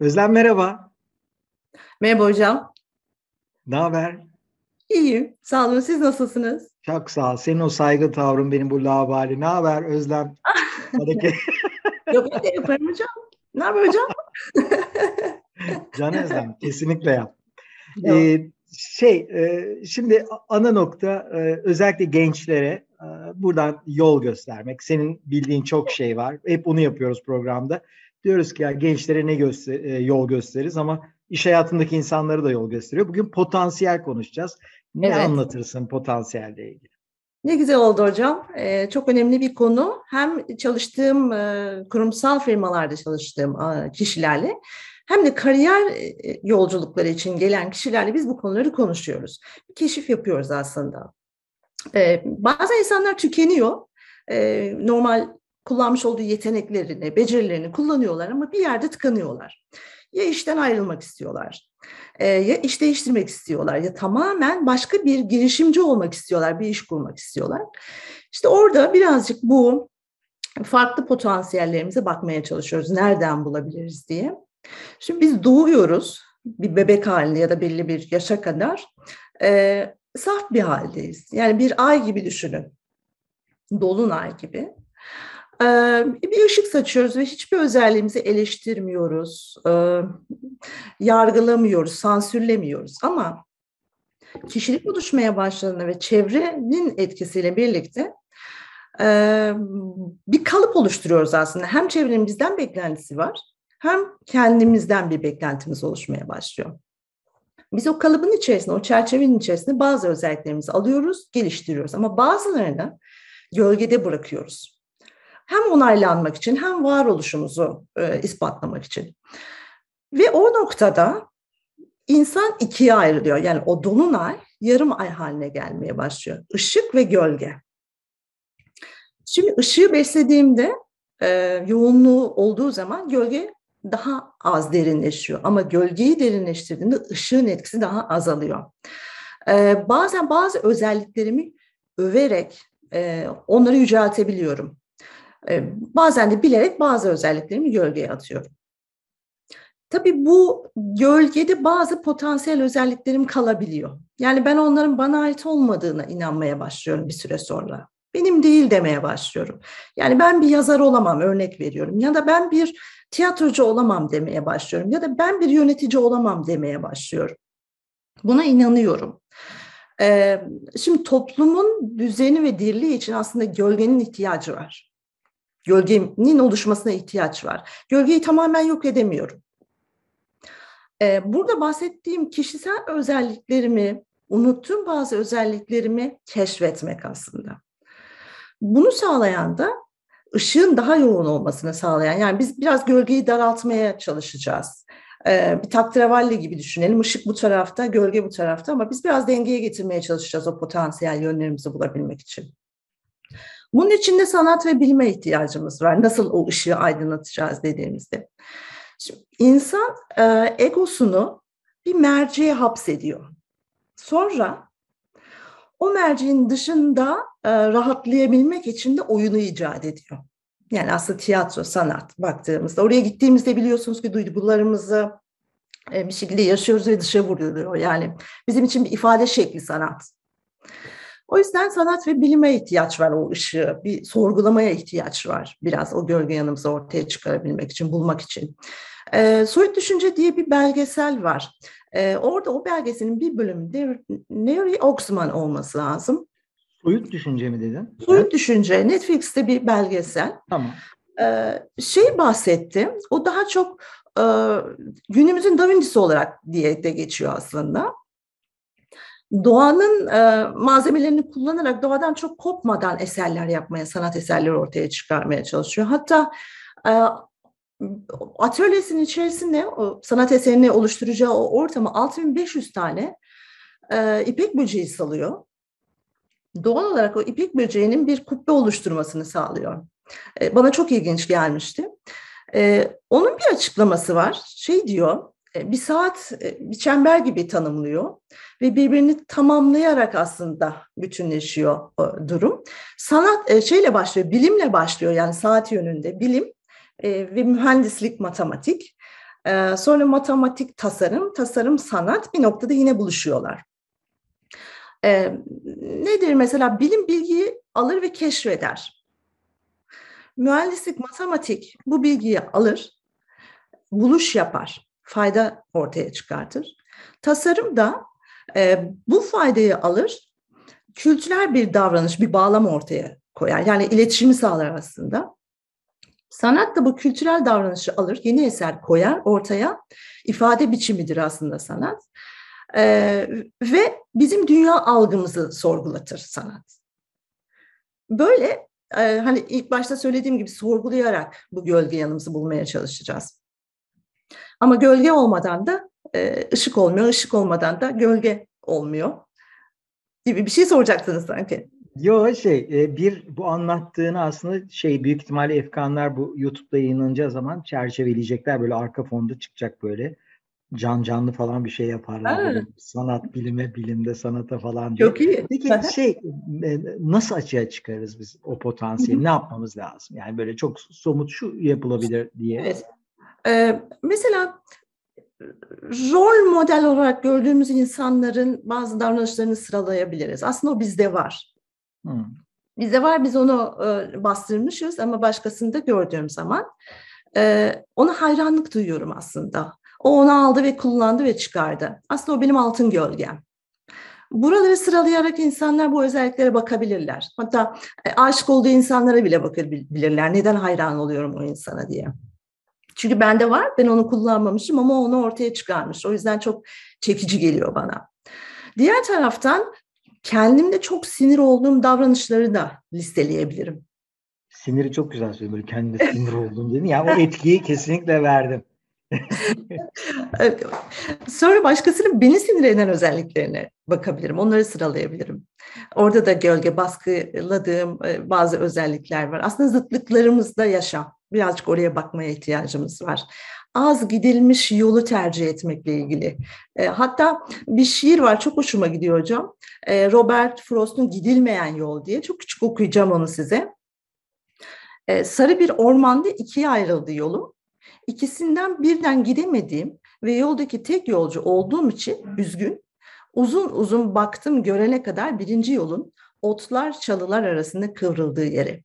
Özlem merhaba. Merhaba hocam. Ne haber? İyiyim. Sağ olun. Siz nasılsınız? Çok sağ ol. Senin o saygı tavrın benim bu labali. Ne haber Özlem? Yok de yaparım hocam. Ne haber hocam? Can Özlem. Kesinlikle yap. Ee, şey, e, şimdi ana nokta e, özellikle gençlere e, buradan yol göstermek. Senin bildiğin çok şey var. Hep onu yapıyoruz programda. Diyoruz ki ya gençlere ne göster e, yol gösteririz ama iş hayatındaki insanları da yol gösteriyor. Bugün potansiyel konuşacağız. Ne evet. anlatırsın potansiyelle ilgili? Ne güzel oldu hocam. Ee, çok önemli bir konu. Hem çalıştığım e, kurumsal firmalarda çalıştığım e, kişilerle hem de kariyer e, yolculukları için gelen kişilerle biz bu konuları konuşuyoruz. Keşif yapıyoruz aslında. Ee, bazı insanlar tükeniyor. Ee, normal kullanmış olduğu yeteneklerini, becerilerini kullanıyorlar ama bir yerde tıkanıyorlar. Ya işten ayrılmak istiyorlar, e, ya iş değiştirmek istiyorlar, ya tamamen başka bir girişimci olmak istiyorlar, bir iş kurmak istiyorlar. İşte orada birazcık bu farklı potansiyellerimize bakmaya çalışıyoruz. Nereden bulabiliriz diye. Şimdi biz doğuyoruz bir bebek halinde ya da belli bir yaşa kadar e, saf bir haldeyiz. Yani bir ay gibi düşünün. Dolunay gibi bir ışık saçıyoruz ve hiçbir özelliğimizi eleştirmiyoruz, yargılamıyoruz, sansürlemiyoruz. Ama kişilik oluşmaya başladığında ve çevrenin etkisiyle birlikte bir kalıp oluşturuyoruz aslında. Hem çevrenin bizden beklentisi var, hem kendimizden bir beklentimiz oluşmaya başlıyor. Biz o kalıbın içerisinde, o çerçevenin içerisinde bazı özelliklerimizi alıyoruz, geliştiriyoruz. Ama bazılarını gölgede bırakıyoruz. Hem onaylanmak için hem varoluşumuzu e, ispatlamak için. Ve o noktada insan ikiye ayrılıyor. Yani o dolunay yarım ay haline gelmeye başlıyor. Işık ve gölge. Şimdi ışığı beslediğimde e, yoğunluğu olduğu zaman gölge daha az derinleşiyor. Ama gölgeyi derinleştirdiğinde ışığın etkisi daha azalıyor. E, bazen bazı özelliklerimi överek e, onları yüceltebiliyorum. Bazen de bilerek bazı özelliklerimi gölgeye atıyorum. Tabii bu gölgede bazı potansiyel özelliklerim kalabiliyor. Yani ben onların bana ait olmadığına inanmaya başlıyorum bir süre sonra. Benim değil demeye başlıyorum. Yani ben bir yazar olamam örnek veriyorum ya da ben bir tiyatrocu olamam demeye başlıyorum ya da ben bir yönetici olamam demeye başlıyorum. Buna inanıyorum. şimdi toplumun düzeni ve dirliği için aslında gölgenin ihtiyacı var gölgenin oluşmasına ihtiyaç var. Gölgeyi tamamen yok edemiyorum. Ee, burada bahsettiğim kişisel özelliklerimi, unuttuğum bazı özelliklerimi keşfetmek aslında. Bunu sağlayan da ışığın daha yoğun olmasını sağlayan, yani biz biraz gölgeyi daraltmaya çalışacağız. Ee, bir taktrevalli gibi düşünelim. Işık bu tarafta, gölge bu tarafta ama biz biraz dengeye getirmeye çalışacağız o potansiyel yönlerimizi bulabilmek için. Bunun için de sanat ve bilime ihtiyacımız var. Nasıl o ışığı aydınlatacağız dediğimizde. Şimdi insan e, egosunu bir merceğe hapsediyor. Sonra o merceğin dışında e, rahatlayabilmek için de oyunu icat ediyor. Yani aslında tiyatro, sanat baktığımızda. Oraya gittiğimizde biliyorsunuz ki duygularımızı e, bir şekilde yaşıyoruz ve dışa vuruyor. Yani bizim için bir ifade şekli sanat. O yüzden sanat ve bilime ihtiyaç var o ışığı. Bir sorgulamaya ihtiyaç var biraz o gölge yanımızı ortaya çıkarabilmek için, bulmak için. E, Soyut Düşünce diye bir belgesel var. E, orada o belgeselin bir bölümünde Neri Oxman olması lazım. Soyut Düşünce mi dedin? Soyut evet. Düşünce. Netflix'te bir belgesel. Tamam. E, şey bahsetti. O daha çok e, günümüzün Da Vinci'si olarak diye de geçiyor aslında doğanın e, malzemelerini kullanarak doğadan çok kopmadan eserler yapmaya, sanat eserleri ortaya çıkarmaya çalışıyor. Hatta e, atölyesinin içerisinde o sanat eserini oluşturacağı o ortamı 6500 tane e, ipek böceği salıyor. Doğal olarak o ipek böceğinin bir kubbe oluşturmasını sağlıyor. E, bana çok ilginç gelmişti. E, onun bir açıklaması var. Şey diyor, bir saat bir çember gibi tanımlıyor ve birbirini tamamlayarak aslında bütünleşiyor durum. Sanat şeyle başlıyor, bilimle başlıyor yani saat yönünde bilim ve mühendislik, matematik. Sonra matematik, tasarım, tasarım, sanat bir noktada yine buluşuyorlar. Nedir mesela bilim bilgiyi alır ve keşfeder. Mühendislik, matematik bu bilgiyi alır, buluş yapar, fayda ortaya çıkartır. Tasarım da e, bu faydayı alır, kültürel bir davranış, bir bağlam ortaya koyar. Yani iletişimi sağlar aslında. Sanat da bu kültürel davranışı alır, yeni eser koyar ortaya. ifade biçimidir aslında sanat. Ee, ve bizim dünya algımızı sorgulatır sanat. Böyle e, hani ilk başta söylediğim gibi sorgulayarak bu gölge yanımızı bulmaya çalışacağız. Ama gölge olmadan da e, ışık olmuyor, ışık olmadan da gölge olmuyor gibi bir şey soracaksınız sanki. Yo şey e, bir bu anlattığını aslında şey büyük ihtimalle Efkanlar bu YouTube'da yayınlanacağı zaman çerçeveleyecekler böyle arka fonda çıkacak böyle can canlı falan bir şey yaparlar. Böyle sanat bilime, bilimde sanata falan diye. Çok iyi. Peki şey e, nasıl açığa çıkarız biz o potansiyeli? ne yapmamız lazım? Yani böyle çok somut şu yapılabilir diye. Evet. Ee, mesela rol model olarak gördüğümüz insanların bazı davranışlarını sıralayabiliriz. Aslında o bizde var. Hmm. Bizde var, biz onu e, bastırmışız ama başkasında gördüğüm zaman e, ona hayranlık duyuyorum aslında. O onu aldı ve kullandı ve çıkardı. Aslında o benim altın gölgem. Buraları sıralayarak insanlar bu özelliklere bakabilirler. Hatta e, aşık olduğu insanlara bile bakabilirler. Neden hayran oluyorum o insana diye. Çünkü bende var, ben onu kullanmamışım ama onu ortaya çıkarmış. O yüzden çok çekici geliyor bana. Diğer taraftan kendimde çok sinir olduğum davranışları da listeleyebilirim. Siniri çok güzel söyledin. Böyle kendimde sinir oldum dedin. Yani o etkiyi kesinlikle verdim. Sonra başkasının beni sinir eden özelliklerine bakabilirim. Onları sıralayabilirim. Orada da gölge baskıladığım e, bazı özellikler var. Aslında zıtlıklarımızda yaşam. Birazcık oraya bakmaya ihtiyacımız var. Az gidilmiş yolu tercih etmekle ilgili. E, hatta bir şiir var çok hoşuma gidiyor hocam. E, Robert Frost'un Gidilmeyen Yol diye. Çok küçük okuyacağım onu size. sarı bir ormanda ikiye ayrıldı yolum. İkisinden birden gidemediğim ve yoldaki tek yolcu olduğum için üzgün, uzun uzun baktım görene kadar birinci yolun otlar çalılar arasında kıvrıldığı yere.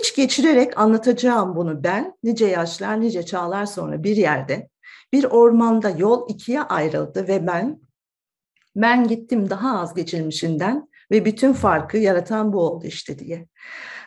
İç geçirerek anlatacağım bunu ben nice yaşlar nice çağlar sonra bir yerde bir ormanda yol ikiye ayrıldı ve ben ben gittim daha az geçilmişinden ve bütün farkı yaratan bu oldu işte diye.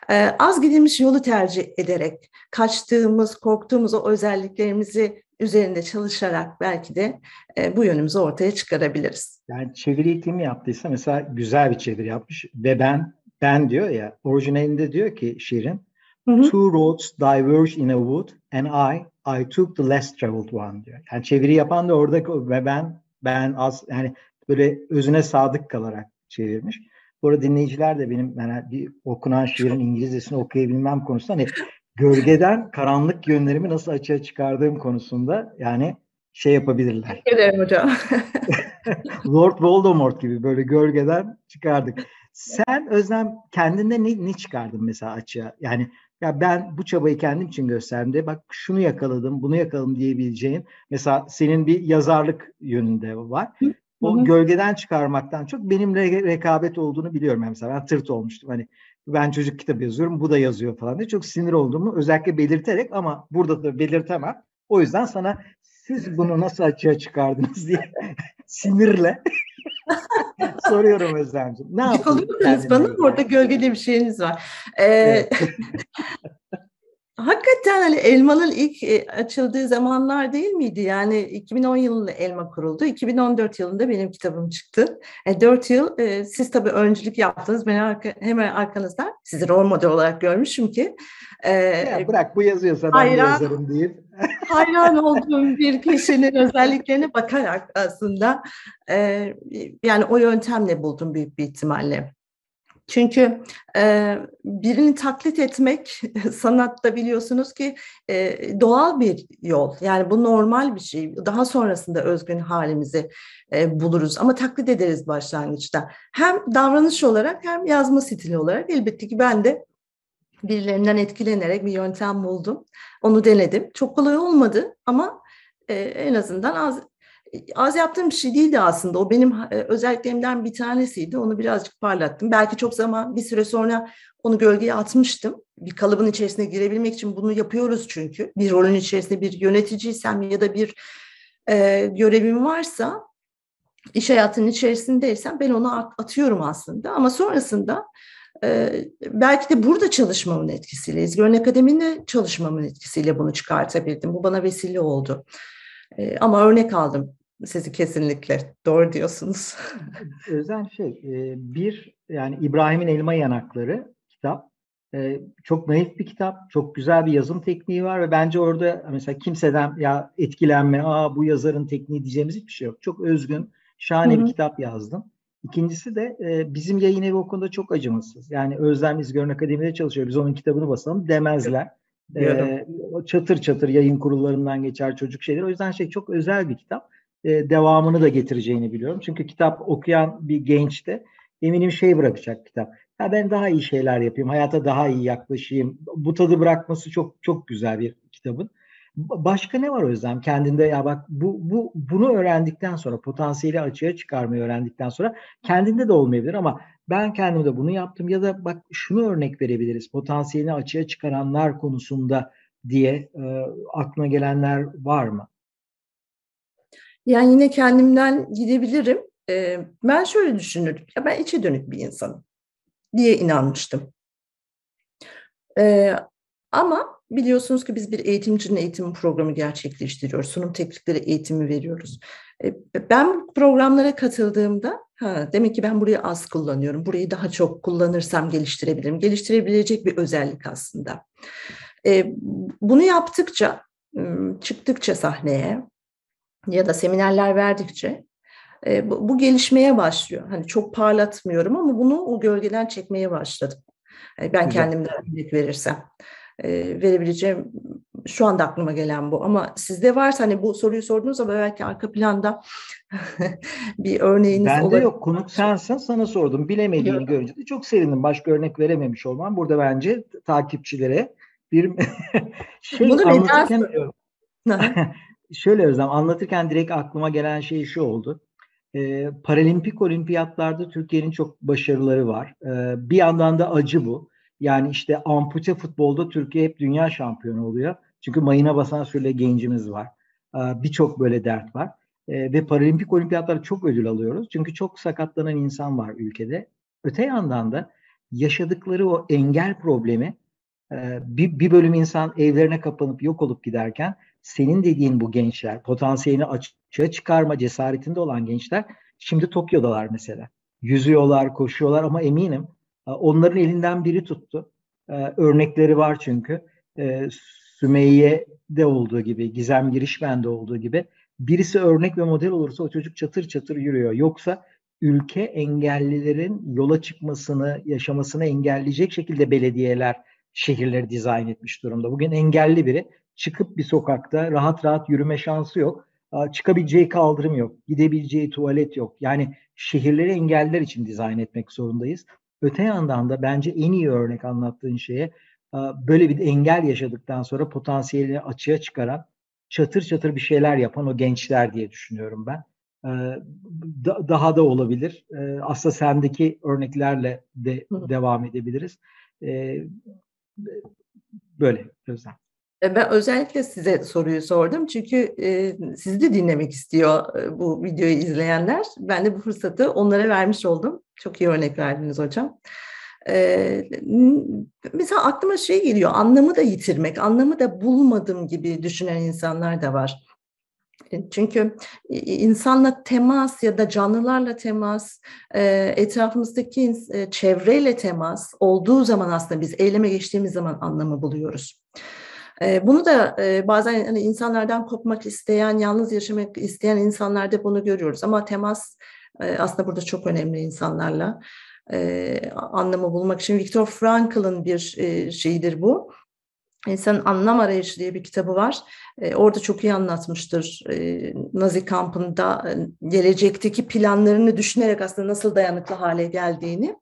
Ee, az gidilmiş yolu tercih ederek kaçtığımız, korktuğumuz o özelliklerimizi üzerinde çalışarak belki de e, bu yönümüzü ortaya çıkarabiliriz. Yani çeviri kim yaptıysa mesela güzel bir çeviri yapmış ve ben ben diyor ya orijinalinde diyor ki şiirin Two roads diverge in a wood and I I took the less traveled one diyor. Yani çeviri yapan da orada ve ben ben az yani böyle özüne sadık kalarak çevirmiş. Bu arada dinleyiciler de benim yani bir okunan şiirin İngilizcesini okuyabilmem konusunda hani gölgeden karanlık yönlerimi nasıl açığa çıkardığım konusunda yani şey yapabilirler. Teşekkür ederim hocam. Lord Voldemort gibi böyle gölgeden çıkardık. Sen Özlem kendinde ne, ne çıkardın mesela açığa? Yani ya ben bu çabayı kendim için gösterdim de bak şunu yakaladım, bunu yakaladım diyebileceğin mesela senin bir yazarlık yönünde var. O gölgeden çıkarmaktan çok benimle rekabet olduğunu biliyorum. Yani mesela ben tırt olmuştum. Hani ben çocuk kitabı yazıyorum, bu da yazıyor falan diye çok sinir olduğumu özellikle belirterek ama burada da belirtemem. O yüzden sana siz bunu nasıl açığa çıkardınız diye sinirle soruyorum Özlemciğim. Ne yapıyorsunuz? Bana orada gölgeli bir şeyiniz var. Ee, evet. Hakikaten hani elmanın ilk e, açıldığı zamanlar değil miydi? Yani 2010 yılında elma kuruldu. 2014 yılında benim kitabım çıktı. E, 4 yıl e, siz tabii öncülük yaptınız. Ben arka, hemen arkanızdan sizi rol model olarak görmüşüm ki. E, ya bırak bu yazıyorsa ben hayran, yazarım deyip. hayran olduğum bir kişinin özelliklerine bakarak aslında e, yani o yöntemle buldum büyük bir ihtimalle. Çünkü e, birini taklit etmek sanatta biliyorsunuz ki e, doğal bir yol. Yani bu normal bir şey. Daha sonrasında özgün halimizi e, buluruz ama taklit ederiz başlangıçta. Hem davranış olarak hem yazma stili olarak elbette ki ben de birilerinden etkilenerek bir yöntem buldum. Onu denedim. Çok kolay olmadı ama en azından az az yaptığım bir şey değildi aslında. O benim özelliklerimden bir tanesiydi. Onu birazcık parlattım. Belki çok zaman bir süre sonra onu gölgeye atmıştım. Bir kalıbın içerisine girebilmek için bunu yapıyoruz çünkü. Bir rolün içerisinde bir yöneticiysem ya da bir e, görevim varsa iş hayatının içerisindeysem ben onu atıyorum aslında. Ama sonrasında e, belki de burada çalışmamın etkisiyle, İzgörün Akademi'nde çalışmamın etkisiyle bunu çıkartabildim. Bu bana vesile oldu. E, ama örnek aldım sizi kesinlikle. Doğru diyorsunuz. Özel şey, e, bir yani İbrahim'in Elma Yanakları kitap. E, çok naif bir kitap, çok güzel bir yazım tekniği var ve bence orada mesela kimseden ya etkilenme, aa bu yazarın tekniği diyeceğimiz hiçbir şey yok. Çok özgün, şahane Hı-hı. bir kitap yazdım. İkincisi de e, bizim yayın evi o konuda çok acımasız. Yani Özlem İzgör'ün akademide çalışıyor. Biz onun kitabını basalım demezler. E, çatır çatır yayın kurullarından geçer çocuk şeyler. O yüzden şey çok özel bir kitap. E, devamını da getireceğini biliyorum. Çünkü kitap okuyan bir genç de eminim şey bırakacak kitap. Ya ben daha iyi şeyler yapayım, hayata daha iyi yaklaşayım. Bu tadı bırakması çok çok güzel bir kitabın. Başka ne var Özlem kendinde ya bak bu, bu bunu öğrendikten sonra potansiyeli açığa çıkarmayı öğrendikten sonra kendinde de olmayabilir ama ben kendimde bunu yaptım ya da bak şunu örnek verebiliriz potansiyelini açığa çıkaranlar konusunda diye e, aklına gelenler var mı? Yani yine kendimden gidebilirim. E, ben şöyle düşünürdüm. Ya ben içe dönük bir insanım diye inanmıştım. E, ama biliyorsunuz ki biz bir eğitimcinin eğitim programı gerçekleştiriyoruz. Sunum teknikleri eğitimi veriyoruz. E, ben programlara katıldığımda ha, demek ki ben burayı az kullanıyorum. Burayı daha çok kullanırsam geliştirebilirim. Geliştirebilecek bir özellik aslında. Bunu yaptıkça, çıktıkça sahneye ya da seminerler verdikçe e, bu, bu gelişmeye başlıyor. Hani çok parlatmıyorum ama bunu o gölgeden çekmeye başladım. Yani ben Güzel. kendimden örnek verirsem e, verebileceğim şu anda aklıma gelen bu. Ama sizde varsa hani bu soruyu sorduğunuz zaman belki arka planda bir örneğiniz Bende olabilir. yok. Konuk sensin. Sana sordum. Bilemediğini yok. görünce de çok sevindim. Başka örnek verememiş olmam. Burada bence takipçilere bir şey Bunu anlatırken şöyle Özlem anlatırken direkt aklıma gelen şey şu oldu. Ee, Paralimpik olimpiyatlarda Türkiye'nin çok başarıları var. Ee, bir yandan da acı bu. Yani işte ampute futbolda Türkiye hep dünya şampiyonu oluyor. Çünkü mayına basan sürüle gencimiz var. Ee, Birçok böyle dert var. Ee, ve Paralimpik olimpiyatlarda çok ödül alıyoruz. Çünkü çok sakatlanan insan var ülkede. Öte yandan da yaşadıkları o engel problemi e, bir, bir bölüm insan evlerine kapanıp yok olup giderken senin dediğin bu gençler, potansiyelini açığa çıkarma cesaretinde olan gençler şimdi Tokyo'dalar mesela. Yüzüyorlar, koşuyorlar ama eminim e, onların elinden biri tuttu. E, örnekleri var çünkü. E, Sümeyye'de olduğu gibi, Gizem Girişmen'de olduğu gibi birisi örnek ve model olursa o çocuk çatır çatır yürüyor. Yoksa ülke engellilerin yola çıkmasını, yaşamasını engelleyecek şekilde belediyeler şehirleri dizayn etmiş durumda. Bugün engelli biri çıkıp bir sokakta rahat rahat yürüme şansı yok. Çıkabileceği kaldırım yok. Gidebileceği tuvalet yok. Yani şehirleri engeller için dizayn etmek zorundayız. Öte yandan da bence en iyi örnek anlattığın şeye böyle bir engel yaşadıktan sonra potansiyelini açığa çıkaran çatır çatır bir şeyler yapan o gençler diye düşünüyorum ben. Daha da olabilir. Aslında sendeki örneklerle de devam edebiliriz. Böyle Özlem. E, ben özellikle size soruyu sordum çünkü e, sizi de dinlemek istiyor e, bu videoyu izleyenler. Ben de bu fırsatı onlara vermiş oldum. Çok iyi örnek verdiniz hocam. E, mesela aklıma şey geliyor, anlamı da yitirmek, anlamı da bulmadım gibi düşünen insanlar da var. E, çünkü insanla temas ya da canlılarla temas, e, etrafımızdaki çevreyle temas olduğu zaman aslında biz eyleme geçtiğimiz zaman anlamı buluyoruz. Bunu da bazen hani insanlardan kopmak isteyen, yalnız yaşamak isteyen insanlarda bunu görüyoruz. Ama temas aslında burada çok önemli insanlarla anlamı bulmak için. Viktor Frankl'ın bir şeyidir bu. İnsanın Anlam Arayışı diye bir kitabı var. orada çok iyi anlatmıştır. Nazi kampında gelecekteki planlarını düşünerek aslında nasıl dayanıklı hale geldiğini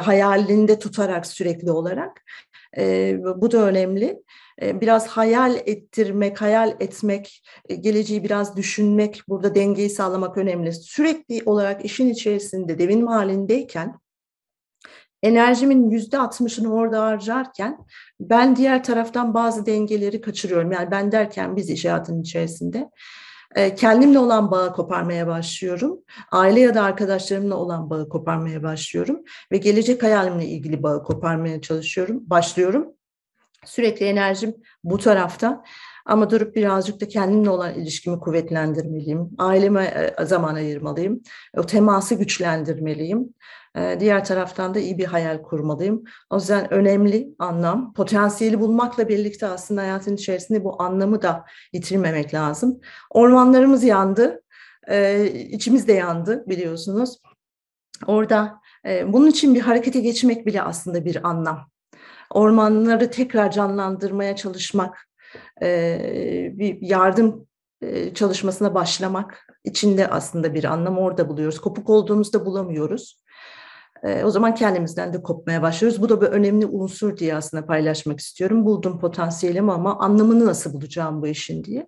hayalinde tutarak sürekli olarak Bu da önemli. Biraz hayal ettirmek, hayal etmek, e, geleceği biraz düşünmek, burada dengeyi sağlamak önemli. Sürekli olarak işin içerisinde devin halindeyken enerjimin yüzde altmışını orada harcarken ben diğer taraftan bazı dengeleri kaçırıyorum. Yani ben derken biz iş hayatının içerisinde kendimle olan bağı koparmaya başlıyorum. Aile ya da arkadaşlarımla olan bağı koparmaya başlıyorum ve gelecek hayalimle ilgili bağı koparmaya çalışıyorum, başlıyorum. Sürekli enerjim bu tarafta. Ama durup birazcık da kendimle olan ilişkimi kuvvetlendirmeliyim. Aileme e, zaman ayırmalıyım. O teması güçlendirmeliyim. E, diğer taraftan da iyi bir hayal kurmalıyım. O yüzden önemli anlam. Potansiyeli bulmakla birlikte aslında hayatın içerisinde bu anlamı da yitirmemek lazım. Ormanlarımız yandı. E, içimiz de yandı biliyorsunuz. Orada bunun için bir harekete geçmek bile aslında bir anlam. Ormanları tekrar canlandırmaya çalışmak, bir yardım çalışmasına başlamak içinde aslında bir anlam orada buluyoruz. Kopuk olduğumuzda bulamıyoruz. O zaman kendimizden de kopmaya başlıyoruz. Bu da bir önemli unsur diye aslında paylaşmak istiyorum. Buldum potansiyelimi ama anlamını nasıl bulacağım bu işin diye.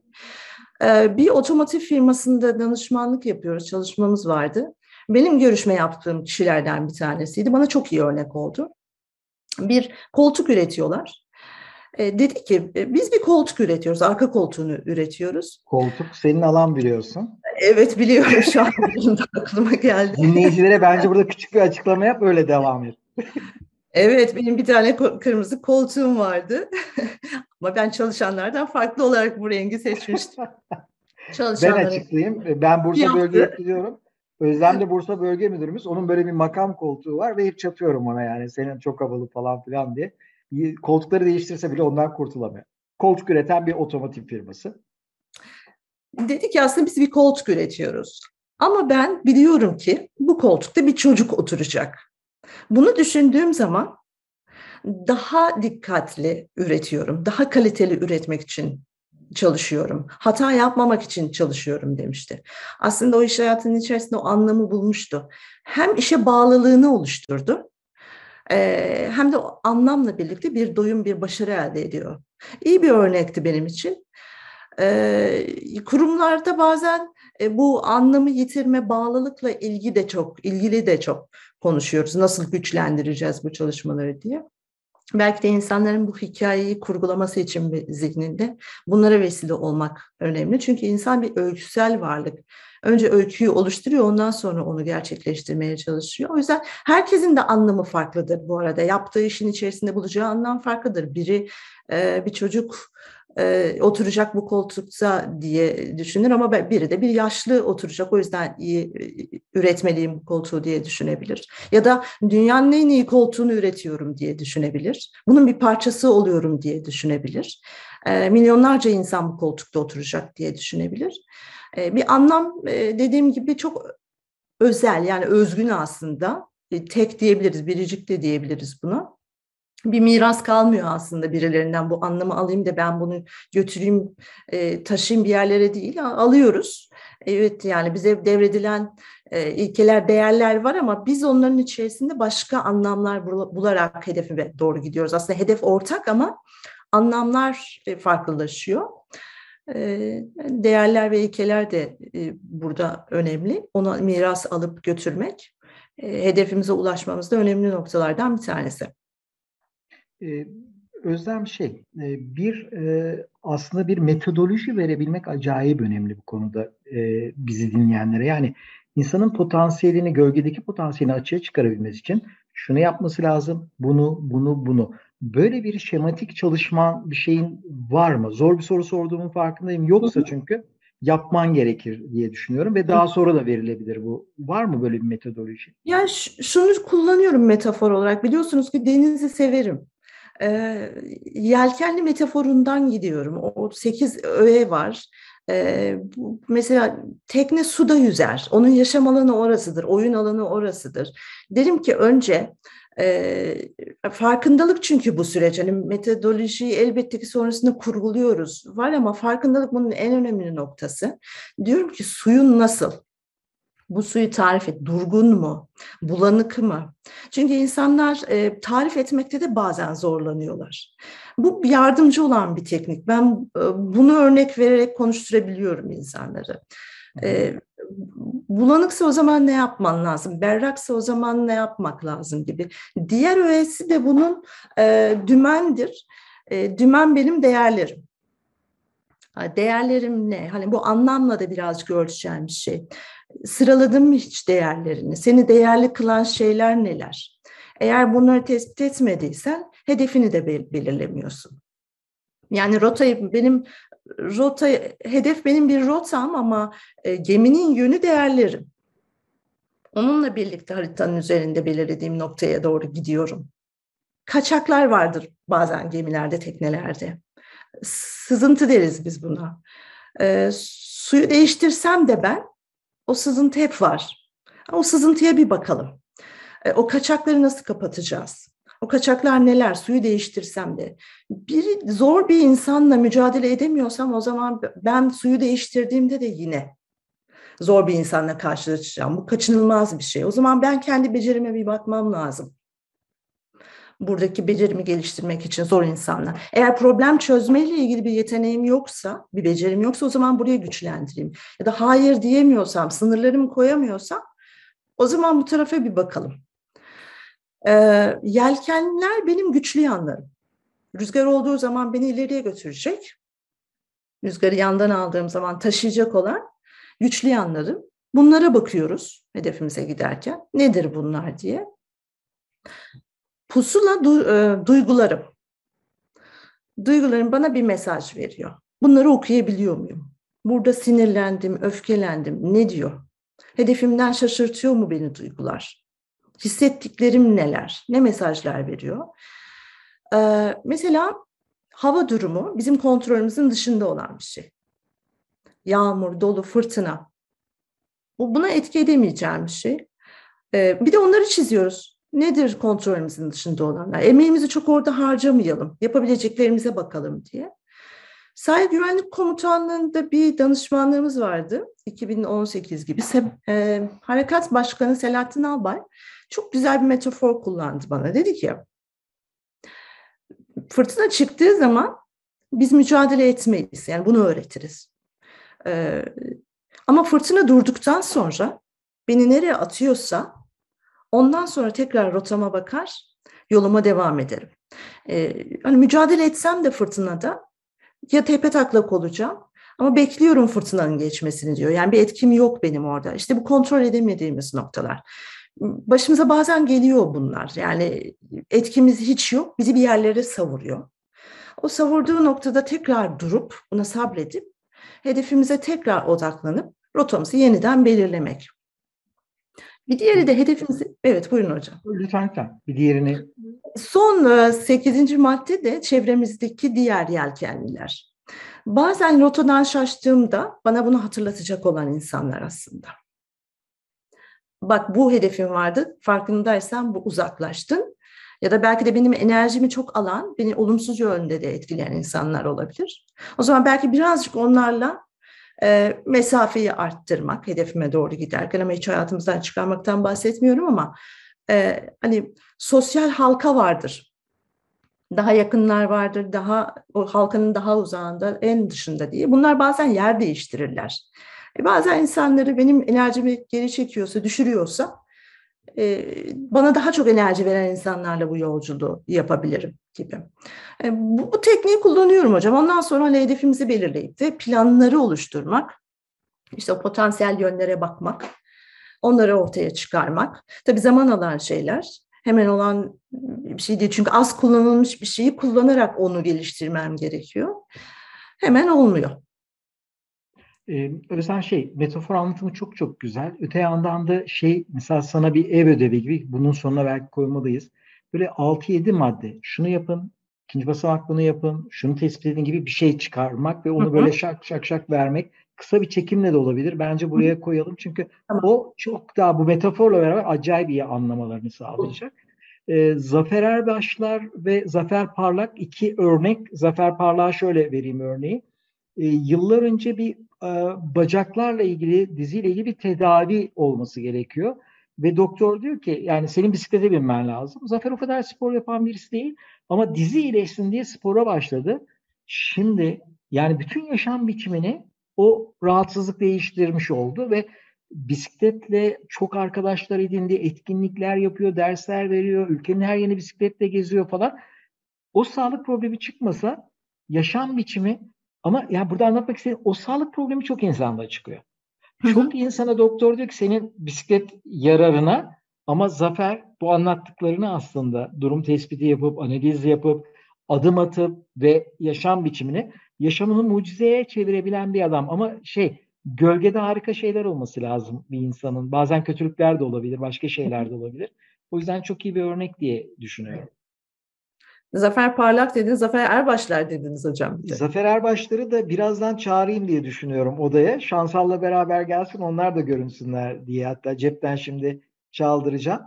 Bir otomotiv firmasında danışmanlık yapıyoruz, çalışmamız vardı. Benim görüşme yaptığım kişilerden bir tanesiydi. Bana çok iyi örnek oldu. Bir koltuk üretiyorlar e, dedi ki e, biz bir koltuk üretiyoruz, arka koltuğunu üretiyoruz. Koltuk senin alan biliyorsun. Evet biliyorum şu an aklıma geldi. Dinleyicilere bence burada küçük bir açıklama yap öyle devam et. Evet benim bir tane kırmızı koltuğum vardı. Ama ben çalışanlardan farklı olarak bu rengi seçmiştim. Ben açıklayayım. Ben Bursa Bölge Etkiliyorum. Özlem de Bursa Bölge Müdürümüz. Onun böyle bir makam koltuğu var ve hep çatıyorum ona yani senin çok havalı falan filan diye koltukları değiştirse bile ondan kurtulamıyor. Koltuk üreten bir otomotiv firması. Dedi ki aslında biz bir koltuk üretiyoruz. Ama ben biliyorum ki bu koltukta bir çocuk oturacak. Bunu düşündüğüm zaman daha dikkatli üretiyorum. Daha kaliteli üretmek için çalışıyorum. Hata yapmamak için çalışıyorum demişti. Aslında o iş hayatının içerisinde o anlamı bulmuştu. Hem işe bağlılığını oluşturdu hem de o anlamla birlikte bir doyum, bir başarı elde ediyor. İyi bir örnekti benim için. Kurumlarda bazen bu anlamı yitirme, bağlılıkla ilgi de çok, ilgili de çok konuşuyoruz. Nasıl güçlendireceğiz bu çalışmaları diye. Belki de insanların bu hikayeyi kurgulaması için zihninde bunlara vesile olmak önemli. Çünkü insan bir öyküsel varlık önce öyküyü oluşturuyor ondan sonra onu gerçekleştirmeye çalışıyor. O yüzden herkesin de anlamı farklıdır bu arada. Yaptığı işin içerisinde bulacağı anlam farklıdır. Biri bir çocuk oturacak bu koltukta diye düşünür ama biri de bir yaşlı oturacak o yüzden iyi üretmeliyim bu koltuğu diye düşünebilir. Ya da dünyanın en iyi koltuğunu üretiyorum diye düşünebilir. Bunun bir parçası oluyorum diye düşünebilir. milyonlarca insan bu koltukta oturacak diye düşünebilir. Bir anlam dediğim gibi çok özel yani özgün aslında. Tek diyebiliriz, biricik de diyebiliriz buna. Bir miras kalmıyor aslında birilerinden bu anlamı alayım da ben bunu götüreyim, taşıyayım bir yerlere değil. Alıyoruz. Evet yani bize devredilen ilkeler, değerler var ama biz onların içerisinde başka anlamlar bularak hedefe doğru gidiyoruz. Aslında hedef ortak ama anlamlar farklılaşıyor. Değerler ve ilkeler de burada önemli. Ona miras alıp götürmek hedefimize ulaşmamızda önemli noktalardan bir tanesi. Özlem şey, bir aslında bir metodoloji verebilmek acayip önemli bu konuda bizi dinleyenlere. Yani insanın potansiyelini, gölgedeki potansiyelini açığa çıkarabilmesi için şunu yapması lazım, bunu, bunu, bunu böyle bir şematik çalışman bir şeyin var mı? Zor bir soru sorduğumun farkındayım. Yoksa çünkü yapman gerekir diye düşünüyorum ve daha sonra da verilebilir bu. Var mı böyle bir metodoloji? Ya şunu kullanıyorum metafor olarak. Biliyorsunuz ki denizi severim. Ee, yelkenli metaforundan gidiyorum. O sekiz öğe var. Ee, mesela tekne suda yüzer. Onun yaşam alanı orasıdır. Oyun alanı orasıdır. Derim ki önce e, farkındalık çünkü bu süreç. Hani metodolojiyi elbette ki sonrasında kurguluyoruz. Var ama farkındalık bunun en önemli noktası. Diyorum ki suyun nasıl? Bu suyu tarif et. Durgun mu? Bulanık mı? Çünkü insanlar e, tarif etmekte de bazen zorlanıyorlar. Bu yardımcı olan bir teknik. Ben e, bunu örnek vererek konuşturabiliyorum insanları. E, bulanıksa o zaman ne yapman lazım? Berraksa o zaman ne yapmak lazım gibi. Diğer öğesi de bunun e, dümendir. E, dümen benim değerlerim. Değerlerim ne? Hani bu anlamla da birazcık ölçeceğim bir şey. Sıraladın mı hiç değerlerini? Seni değerli kılan şeyler neler? Eğer bunları tespit etmediysen hedefini de belirlemiyorsun. Yani rotayı benim rota hedef benim bir rotam ama e, geminin yönü değerlerim. Onunla birlikte haritanın üzerinde belirlediğim noktaya doğru gidiyorum. Kaçaklar vardır bazen gemilerde, teknelerde. Sızıntı deriz biz buna. E, suyu değiştirsem de ben o sızıntı hep var. O sızıntıya bir bakalım. E, o kaçakları nasıl kapatacağız? O kaçaklar neler? Suyu değiştirsem de. Bir zor bir insanla mücadele edemiyorsam o zaman ben suyu değiştirdiğimde de yine zor bir insanla karşılaşacağım. Bu kaçınılmaz bir şey. O zaman ben kendi becerime bir bakmam lazım. Buradaki becerimi geliştirmek için zor insanla. Eğer problem çözmeyle ilgili bir yeteneğim yoksa, bir becerim yoksa o zaman buraya güçlendireyim. Ya da hayır diyemiyorsam, sınırlarımı koyamıyorsam o zaman bu tarafa bir bakalım. E, yelkenler benim güçlü yanlarım. Rüzgar olduğu zaman beni ileriye götürecek. Rüzgarı yandan aldığım zaman taşıyacak olan güçlü yanlarım. Bunlara bakıyoruz hedefimize giderken. Nedir bunlar diye. Pusula du, e, duygularım. Duygularım bana bir mesaj veriyor. Bunları okuyabiliyor muyum? Burada sinirlendim, öfkelendim. Ne diyor? Hedefimden şaşırtıyor mu beni duygular? hissettiklerim neler, ne mesajlar veriyor. Ee, mesela hava durumu bizim kontrolümüzün dışında olan bir şey. Yağmur, dolu, fırtına. Bu buna etki edemeyeceğim bir şey. Ee, bir de onları çiziyoruz. Nedir kontrolümüzün dışında olanlar? Emeğimizi çok orada harcamayalım. Yapabileceklerimize bakalım diye. Sahil Güvenlik Komutanlığı'nda bir danışmanlığımız vardı. 2018 gibi. E, Harekat Başkanı Selahattin Albay çok güzel bir metafor kullandı bana. Dedi ki fırtına çıktığı zaman biz mücadele etmeyiz. Yani bunu öğretiriz. Ee, ama fırtına durduktan sonra beni nereye atıyorsa ondan sonra tekrar rotama bakar, yoluma devam ederim. Ee, hani mücadele etsem de fırtınada ya tepe taklak olacağım ama bekliyorum fırtınanın geçmesini diyor. Yani bir etkim yok benim orada. İşte bu kontrol edemediğimiz noktalar başımıza bazen geliyor bunlar. Yani etkimiz hiç yok. Bizi bir yerlere savuruyor. O savurduğu noktada tekrar durup buna sabredip hedefimize tekrar odaklanıp rotamızı yeniden belirlemek. Bir diğeri de hedefimizi... Evet buyurun hocam. Lütfen lütfen. Bir diğerini... Son sekizinci madde de çevremizdeki diğer yelkenliler. Bazen rotadan şaştığımda bana bunu hatırlatacak olan insanlar aslında bak bu hedefim vardı farkındaysan bu uzaklaştın. Ya da belki de benim enerjimi çok alan, beni olumsuz yönde de etkileyen insanlar olabilir. O zaman belki birazcık onlarla e, mesafeyi arttırmak hedefime doğru giderken ama hiç hayatımızdan çıkarmaktan bahsetmiyorum ama e, hani sosyal halka vardır. Daha yakınlar vardır, daha o halkanın daha uzağında, en dışında diye. Bunlar bazen yer değiştirirler. E bazen insanları benim enerjimi geri çekiyorsa, düşürüyorsa e, bana daha çok enerji veren insanlarla bu yolculuğu yapabilirim gibi. E, bu, bu tekniği kullanıyorum hocam. Ondan sonra hani hedefimizi belirleyip de planları oluşturmak, işte o potansiyel yönlere bakmak, onları ortaya çıkarmak. Tabii zaman alan şeyler. Hemen olan bir şey değil. Çünkü az kullanılmış bir şeyi kullanarak onu geliştirmem gerekiyor. Hemen olmuyor. Ee, Özen şey, metafor anlatımı çok çok güzel. Öte yandan da şey, mesela sana bir ev ödevi gibi, bunun sonuna belki koymalıyız. Böyle 6-7 madde, şunu yapın, ikinci basamak bunu yapın, şunu tespit edin gibi bir şey çıkarmak ve onu Hı-hı. böyle şak şak şak vermek. Kısa bir çekimle de olabilir. Bence buraya koyalım. Çünkü tamam. o çok daha bu metaforla beraber acayip iyi anlamalarını sağlayacak. Ee, Zafer Erbaşlar ve Zafer Parlak iki örnek. Zafer Parlak'a şöyle vereyim örneği e, yıllar önce bir e, bacaklarla ilgili, diziyle ilgili bir tedavi olması gerekiyor. Ve doktor diyor ki yani senin bisiklete binmen lazım. Zafer o kadar spor yapan birisi değil ama dizi iyileşsin diye spora başladı. Şimdi yani bütün yaşam biçimini o rahatsızlık değiştirmiş oldu ve bisikletle çok arkadaşlar edindi, etkinlikler yapıyor, dersler veriyor, ülkenin her yerini bisikletle geziyor falan. O sağlık problemi çıkmasa yaşam biçimi ama yani burada anlatmak istediğim o sağlık problemi çok insanda çıkıyor. Çok insana doktor diyor ki senin bisiklet yararına ama Zafer bu anlattıklarını aslında durum tespiti yapıp, analiz yapıp, adım atıp ve yaşam biçimini yaşamını mucizeye çevirebilen bir adam. Ama şey gölgede harika şeyler olması lazım bir insanın. Bazen kötülükler de olabilir, başka şeyler de olabilir. O yüzden çok iyi bir örnek diye düşünüyorum. Zafer Parlak dediniz, Zafer Erbaşlar dediniz hocam. Zafer Erbaşları da birazdan çağırayım diye düşünüyorum odaya. Şansal'la beraber gelsin onlar da görünsünler diye. Hatta cepten şimdi çaldıracağım.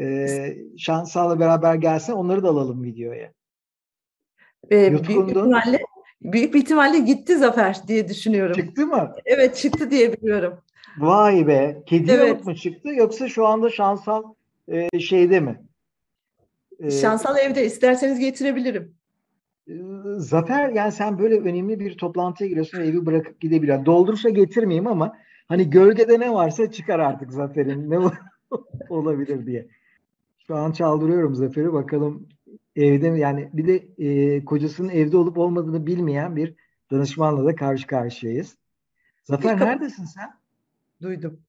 Ee, Şansal'la beraber gelsin onları da alalım videoya. Ee, büyük ihtimalle büyük bir ihtimalle gitti Zafer diye düşünüyorum. Çıktı mı? Evet çıktı diye biliyorum. Vay be. Kedi evet. mu çıktı yoksa şu anda Şansal e, şeyde mi? E, Şansal evde isterseniz getirebilirim. E, Zafer yani sen böyle önemli bir toplantıya giriyorsun ve evi bırakıp gidebiliyorsun. Dolduruşa getirmeyeyim ama hani gölgede ne varsa çıkar artık Zafer'in ne olabilir diye. Şu an çaldırıyorum Zafer'i bakalım evde mi yani bir de e, kocasının evde olup olmadığını bilmeyen bir danışmanla da karşı karşıyayız. Zafer neredesin sen? Duydum.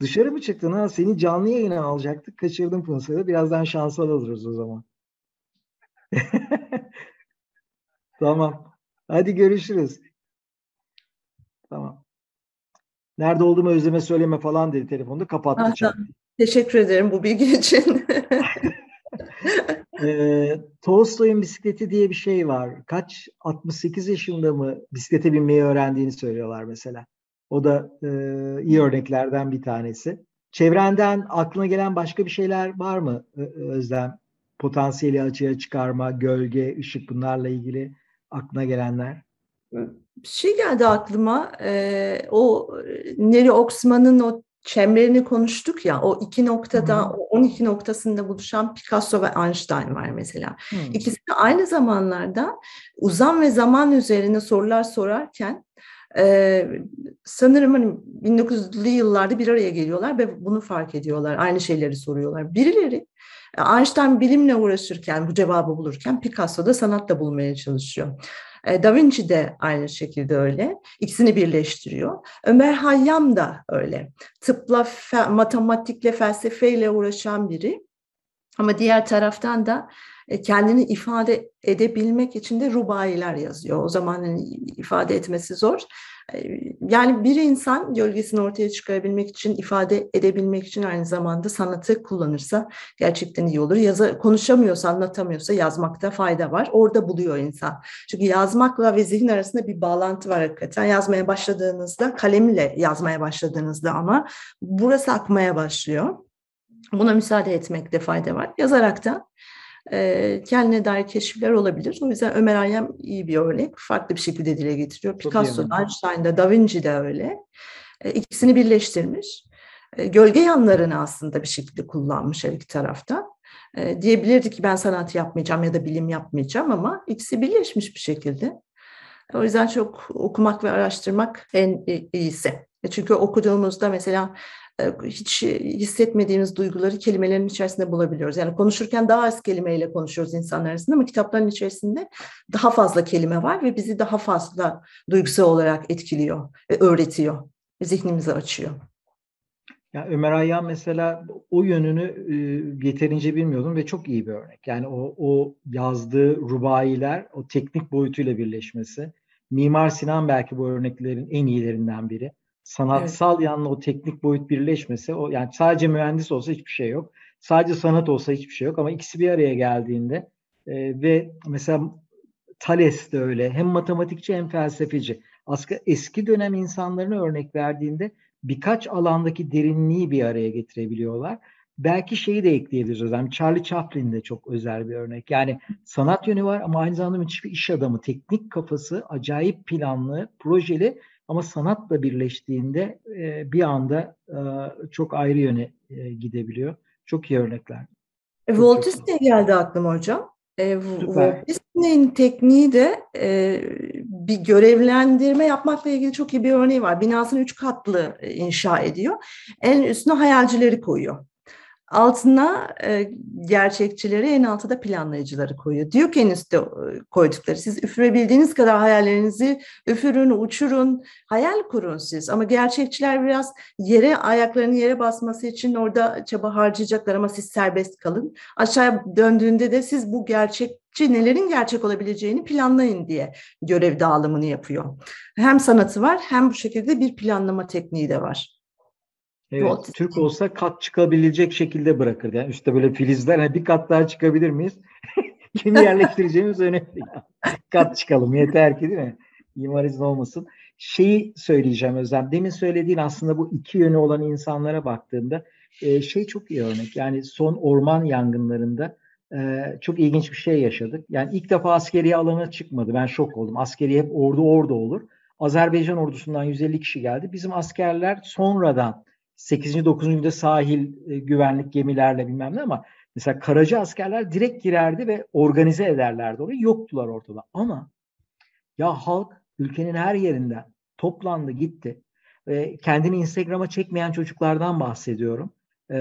Dışarı mı çıktın ha? Seni canlı yayına alacaktık. Kaçırdım fırsatı. Birazdan şansal alırız o zaman. tamam. Hadi görüşürüz. Tamam. Nerede olduğumu Özlem'e söyleme falan dedi telefonda. Kapattı. Teşekkür ederim bu bilgi için. e, Tolstoy'un bisikleti diye bir şey var. Kaç 68 yaşında mı bisiklete binmeyi öğrendiğini söylüyorlar mesela. O da e, iyi örneklerden bir tanesi. Çevrenden aklına gelen başka bir şeyler var mı Özlem? Potansiyeli açığa çıkarma, gölge, ışık bunlarla ilgili aklına gelenler? Bir şey geldi aklıma. Ee, o Neri Oxman'ın o çemberini konuştuk ya o iki noktada hmm. o 12 noktasında buluşan Picasso ve Einstein var mesela. Hmm. İkisi de aynı zamanlarda uzam ve zaman üzerine sorular sorarken ee, sanırım hani 1900'lü yıllarda bir araya geliyorlar ve bunu fark ediyorlar. Aynı şeyleri soruyorlar. Birileri Einstein bilimle uğraşırken, bu cevabı bulurken Picasso da sanatla bulmaya çalışıyor. E, da Vinci de aynı şekilde öyle. İkisini birleştiriyor. Ömer Hayyam da öyle. Tıpla, fe, matematikle, felsefeyle uğraşan biri. Ama diğer taraftan da e, kendini ifade edebilmek için de rubayiler yazıyor. O zaman hani ifade etmesi zor. E, yani bir insan gölgesini ortaya çıkarabilmek için, ifade edebilmek için aynı zamanda sanatı kullanırsa gerçekten iyi olur. Yaza, konuşamıyorsa, anlatamıyorsa yazmakta fayda var. Orada buluyor insan. Çünkü yazmakla ve zihin arasında bir bağlantı var hakikaten. Yazmaya başladığınızda, kalemle yazmaya başladığınızda ama burası akmaya başlıyor. Buna müsaade etmekte fayda var. Yazarak da e, kendine dair keşifler olabilir. O yüzden Ömer Hayyam iyi bir örnek. Farklı bir şekilde dile getiriyor. Picasso, Einstein de, Da Vinci de öyle. E, ikisini birleştirmiş. E, gölge yanlarını aslında bir şekilde kullanmış her iki tarafta. E, diyebilirdi ki ben sanat yapmayacağım ya da bilim yapmayacağım ama ikisi birleşmiş bir şekilde. O yüzden çok okumak ve araştırmak en iyisi. Çünkü okuduğumuzda mesela e, hiç hissetmediğimiz duyguları kelimelerin içerisinde bulabiliyoruz. Yani konuşurken daha az kelimeyle konuşuyoruz insanlar arasında ama kitapların içerisinde daha fazla kelime var ve bizi daha fazla duygusal olarak etkiliyor ve öğretiyor. Zihnimizi açıyor. Ya Ömer Hayyam mesela o yönünü e, yeterince bilmiyordum ve çok iyi bir örnek. Yani o, o yazdığı rubayiler o teknik boyutuyla birleşmesi. Mimar Sinan belki bu örneklerin en iyilerinden biri sanatsal evet. yanla o teknik boyut birleşmese o yani sadece mühendis olsa hiçbir şey yok. Sadece sanat olsa hiçbir şey yok ama ikisi bir araya geldiğinde e, ve mesela Thales de öyle hem matematikçi hem felsefeci. Aslında eski dönem insanlarına örnek verdiğinde birkaç alandaki derinliği bir araya getirebiliyorlar belki şeyi de ekleyebiliriz o zaman. Charlie Chaplin de çok özel bir örnek. Yani sanat yönü var ama aynı zamanda müthiş bir iş adamı. Teknik kafası, acayip planlı, projeli ama sanatla birleştiğinde e, bir anda e, çok ayrı yöne e, gidebiliyor. Çok iyi örnekler. E, Walt Disney geldi aklıma hocam. E, Walt Disney'in tekniği de e, bir görevlendirme yapmakla ilgili çok iyi bir örneği var. Binasını üç katlı e, inşa ediyor. En üstüne hayalcileri koyuyor altına e, gerçekçileri en altta da planlayıcıları koyuyor. Diyor ki en üstte koydukları siz üfürebildiğiniz kadar hayallerinizi üfürün, uçurun, hayal kurun siz. Ama gerçekçiler biraz yere ayaklarını yere basması için orada çaba harcayacaklar ama siz serbest kalın. Aşağıya döndüğünde de siz bu gerçekçi nelerin gerçek olabileceğini planlayın diye görev dağılımını yapıyor. Hem sanatı var hem bu şekilde bir planlama tekniği de var. Evet, Türk olsa kat çıkabilecek şekilde bırakır. Yani üstte böyle filizler hani bir kat daha çıkabilir miyiz? Kimi yerleştireceğimiz önemli. kat çıkalım yeter ki değil mi? İmarizm olmasın. Şeyi söyleyeceğim Özlem. Demin söylediğin aslında bu iki yönü olan insanlara baktığımda e, şey çok iyi örnek. Yani son orman yangınlarında e, çok ilginç bir şey yaşadık. Yani ilk defa askeri alana çıkmadı. Ben şok oldum. Askeri hep ordu orada olur. Azerbaycan ordusundan 150 kişi geldi. Bizim askerler sonradan 8. 9. günde sahil e, güvenlik gemilerle bilmem ne ama mesela karacı askerler direkt girerdi ve organize ederlerdi orayı. Yoktular ortada. Ama ya halk ülkenin her yerinden toplandı gitti. E, kendini Instagram'a çekmeyen çocuklardan bahsediyorum. E,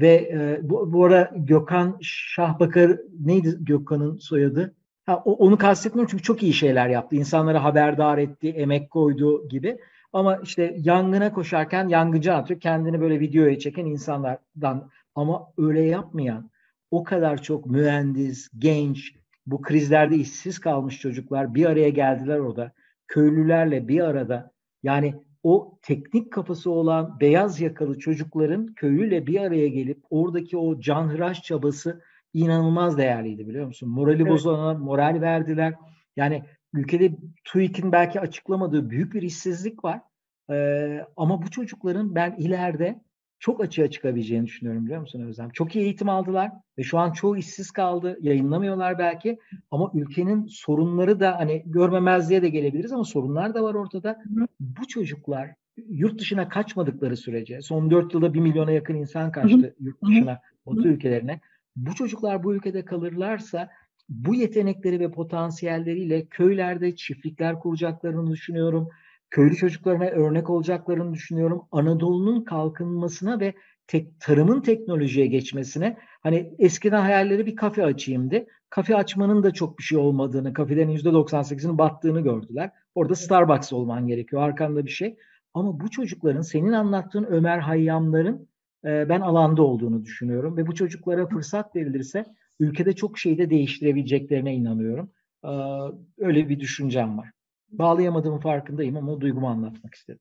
ve e, bu, bu ara Gökhan Şahbakar neydi Gökhan'ın soyadı? Ha, onu kastetmiyorum çünkü çok iyi şeyler yaptı. İnsanları haberdar etti, emek koydu gibi. Ama işte yangına koşarken yangıcı atıyor. Kendini böyle videoya çeken insanlardan ama öyle yapmayan o kadar çok mühendis, genç, bu krizlerde işsiz kalmış çocuklar bir araya geldiler orada. Köylülerle bir arada yani o teknik kafası olan beyaz yakalı çocukların köylüyle bir araya gelip oradaki o canhıraş çabası inanılmaz değerliydi biliyor musun? Morali evet. bozulana moral verdiler. Yani ülkede TÜİK'in belki açıklamadığı büyük bir işsizlik var. Ee, ama bu çocukların ben ileride çok açığa çıkabileceğini düşünüyorum biliyor musun Özlem? Çok iyi eğitim aldılar ve şu an çoğu işsiz kaldı. Yayınlamıyorlar belki ama ülkenin sorunları da hani görmemezliğe de gelebiliriz ama sorunlar da var ortada. Bu çocuklar yurt dışına kaçmadıkları sürece son dört yılda bir milyona yakın insan kaçtı yurt dışına, Batı ülkelerine. Bu çocuklar bu ülkede kalırlarsa bu yetenekleri ve potansiyelleriyle köylerde çiftlikler kuracaklarını düşünüyorum. Köylü çocuklarına örnek olacaklarını düşünüyorum. Anadolu'nun kalkınmasına ve tek, tarımın teknolojiye geçmesine hani eskiden hayalleri bir kafe açayımdı. Kafe açmanın da çok bir şey olmadığını, kafelerin %98'inin battığını gördüler. Orada Starbucks olman gerekiyor. Arkanda bir şey. Ama bu çocukların senin anlattığın Ömer Hayyamların ben alanda olduğunu düşünüyorum ve bu çocuklara fırsat verilirse ülkede çok şeyi de değiştirebileceklerine inanıyorum. Öyle bir düşüncem var. Bağlayamadığımın farkındayım ama o duygumu anlatmak istedim.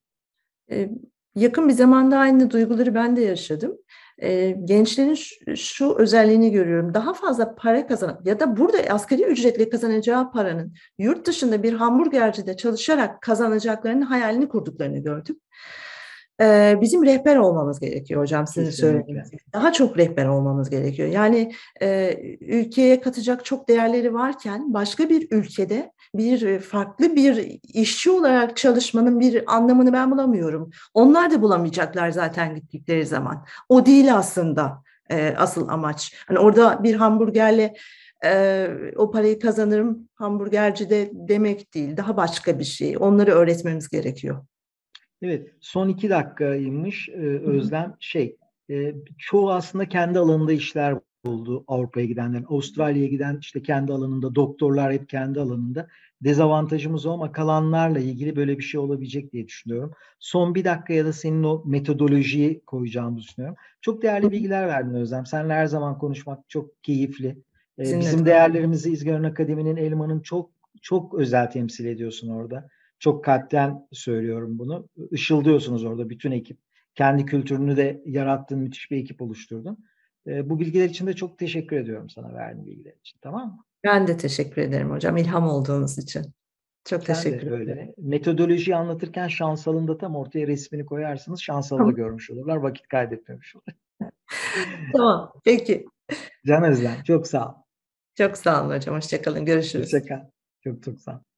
Ee, yakın bir zamanda aynı duyguları ben de yaşadım. Ee, gençlerin şu, özelliğini görüyorum. Daha fazla para kazan ya da burada asgari ücretle kazanacağı paranın yurt dışında bir hamburgercide çalışarak kazanacaklarının hayalini kurduklarını gördüm bizim rehber olmamız gerekiyor hocam sizin söylediğiniz Daha çok rehber olmamız gerekiyor. Yani e, ülkeye katacak çok değerleri varken başka bir ülkede bir farklı bir işçi olarak çalışmanın bir anlamını ben bulamıyorum. Onlar da bulamayacaklar zaten gittikleri zaman. O değil aslında e, asıl amaç. Hani orada bir hamburgerle e, o parayı kazanırım hamburgerci de demek değil. Daha başka bir şey. Onları öğretmemiz gerekiyor. Evet, son iki dakikaymış e, Özlem. Şey, e, çoğu aslında kendi alanında işler buldu Avrupa'ya gidenlerin. Avustralya'ya giden işte kendi alanında, doktorlar hep kendi alanında. Dezavantajımız o ama kalanlarla ilgili böyle bir şey olabilecek diye düşünüyorum. Son bir dakikaya da senin o metodolojiyi koyacağımı düşünüyorum. Çok değerli bilgiler verdin Özlem. Seninle her zaman konuşmak çok keyifli. Ee, bizim değerlerimizi İzgör'ün Akademi'nin Elman'ın çok çok özel temsil ediyorsun orada. Çok kalpten söylüyorum bunu. Işıldıyorsunuz orada bütün ekip. Kendi kültürünü de yarattığın müthiş bir ekip oluşturdun. E, bu bilgiler için de çok teşekkür ediyorum sana verdiğin bilgiler için. Tamam mı? Ben de teşekkür ederim hocam. İlham olduğunuz için. Çok Sen teşekkür ederim. Metodolojiyi anlatırken şansalın da tam ortaya resmini koyarsınız. Şansalı da görmüş olurlar. Vakit kaybetmemiş olur. tamam, peki. Can Özlem, çok sağ ol. Çok sağ olun hocam. Hoşçakalın. Görüşürüz. Hoşçakal. Çok çok sağ ol.